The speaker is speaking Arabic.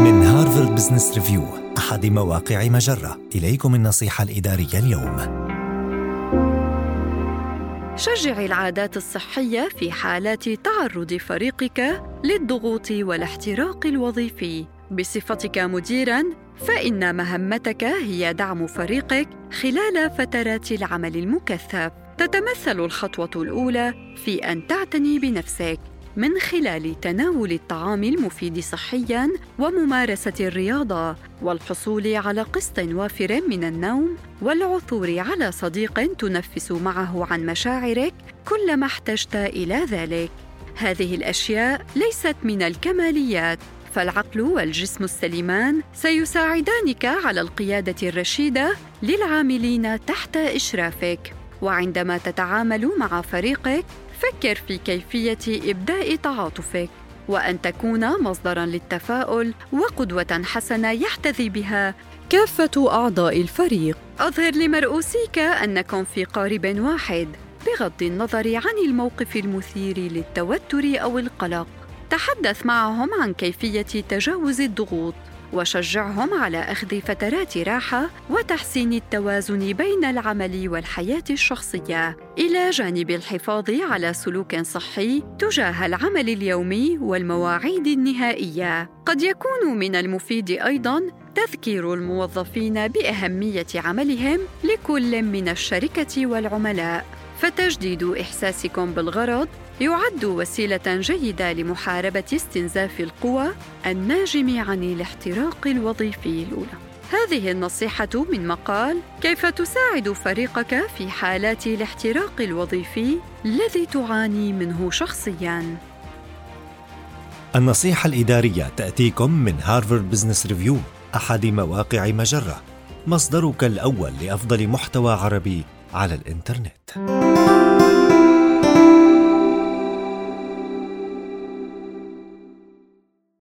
من Harvard Business Review أحد مواقع مجرة. إليكم النصيحة الإدارية اليوم. شجع العادات الصحية في حالات تعرض فريقك للضغوط والاحتراق الوظيفي. بصفتك مديراً فإن مهمتك هي دعم فريقك خلال فترات العمل المكثف. تتمثل الخطوة الأولى في أن تعتني بنفسك. من خلال تناول الطعام المفيد صحيا وممارسة الرياضة والحصول على قسط وافر من النوم والعثور على صديق تنفس معه عن مشاعرك كلما احتجت إلى ذلك. هذه الأشياء ليست من الكماليات فالعقل والجسم السليمان سيساعدانك على القيادة الرشيدة للعاملين تحت إشرافك. وعندما تتعامل مع فريقك فكر في كيفية إبداء تعاطفك وأن تكون مصدرا للتفاؤل وقدوة حسنة يحتذي بها. كافة أعضاء الفريق. أظهر لمرؤوسيك أنكم في قارب واحد بغض النظر عن الموقف المثير للتوتر أو القلق. تحدث معهم عن كيفية تجاوز الضغوط. وشجعهم على أخذ فترات راحة وتحسين التوازن بين العمل والحياة الشخصية. إلى جانب الحفاظ على سلوك صحي تجاه العمل اليومي والمواعيد النهائية. قد يكون من المفيد أيضا تذكير الموظفين بأهمية عملهم لكل من الشركة والعملاء. فتجديد إحساسكم بالغرض يعد وسيلة جيدة لمحاربة استنزاف القوى الناجم عن الاحتراق الوظيفي الأولى. هذه النصيحة من مقال كيف تساعد فريقك في حالات الاحتراق الوظيفي الذي تعاني منه شخصيا؟ النصيحة الإدارية تأتيكم من Harvard Business Review أحد مواقع مجرة مصدرك الأول لأفضل محتوى عربي على الإنترنت.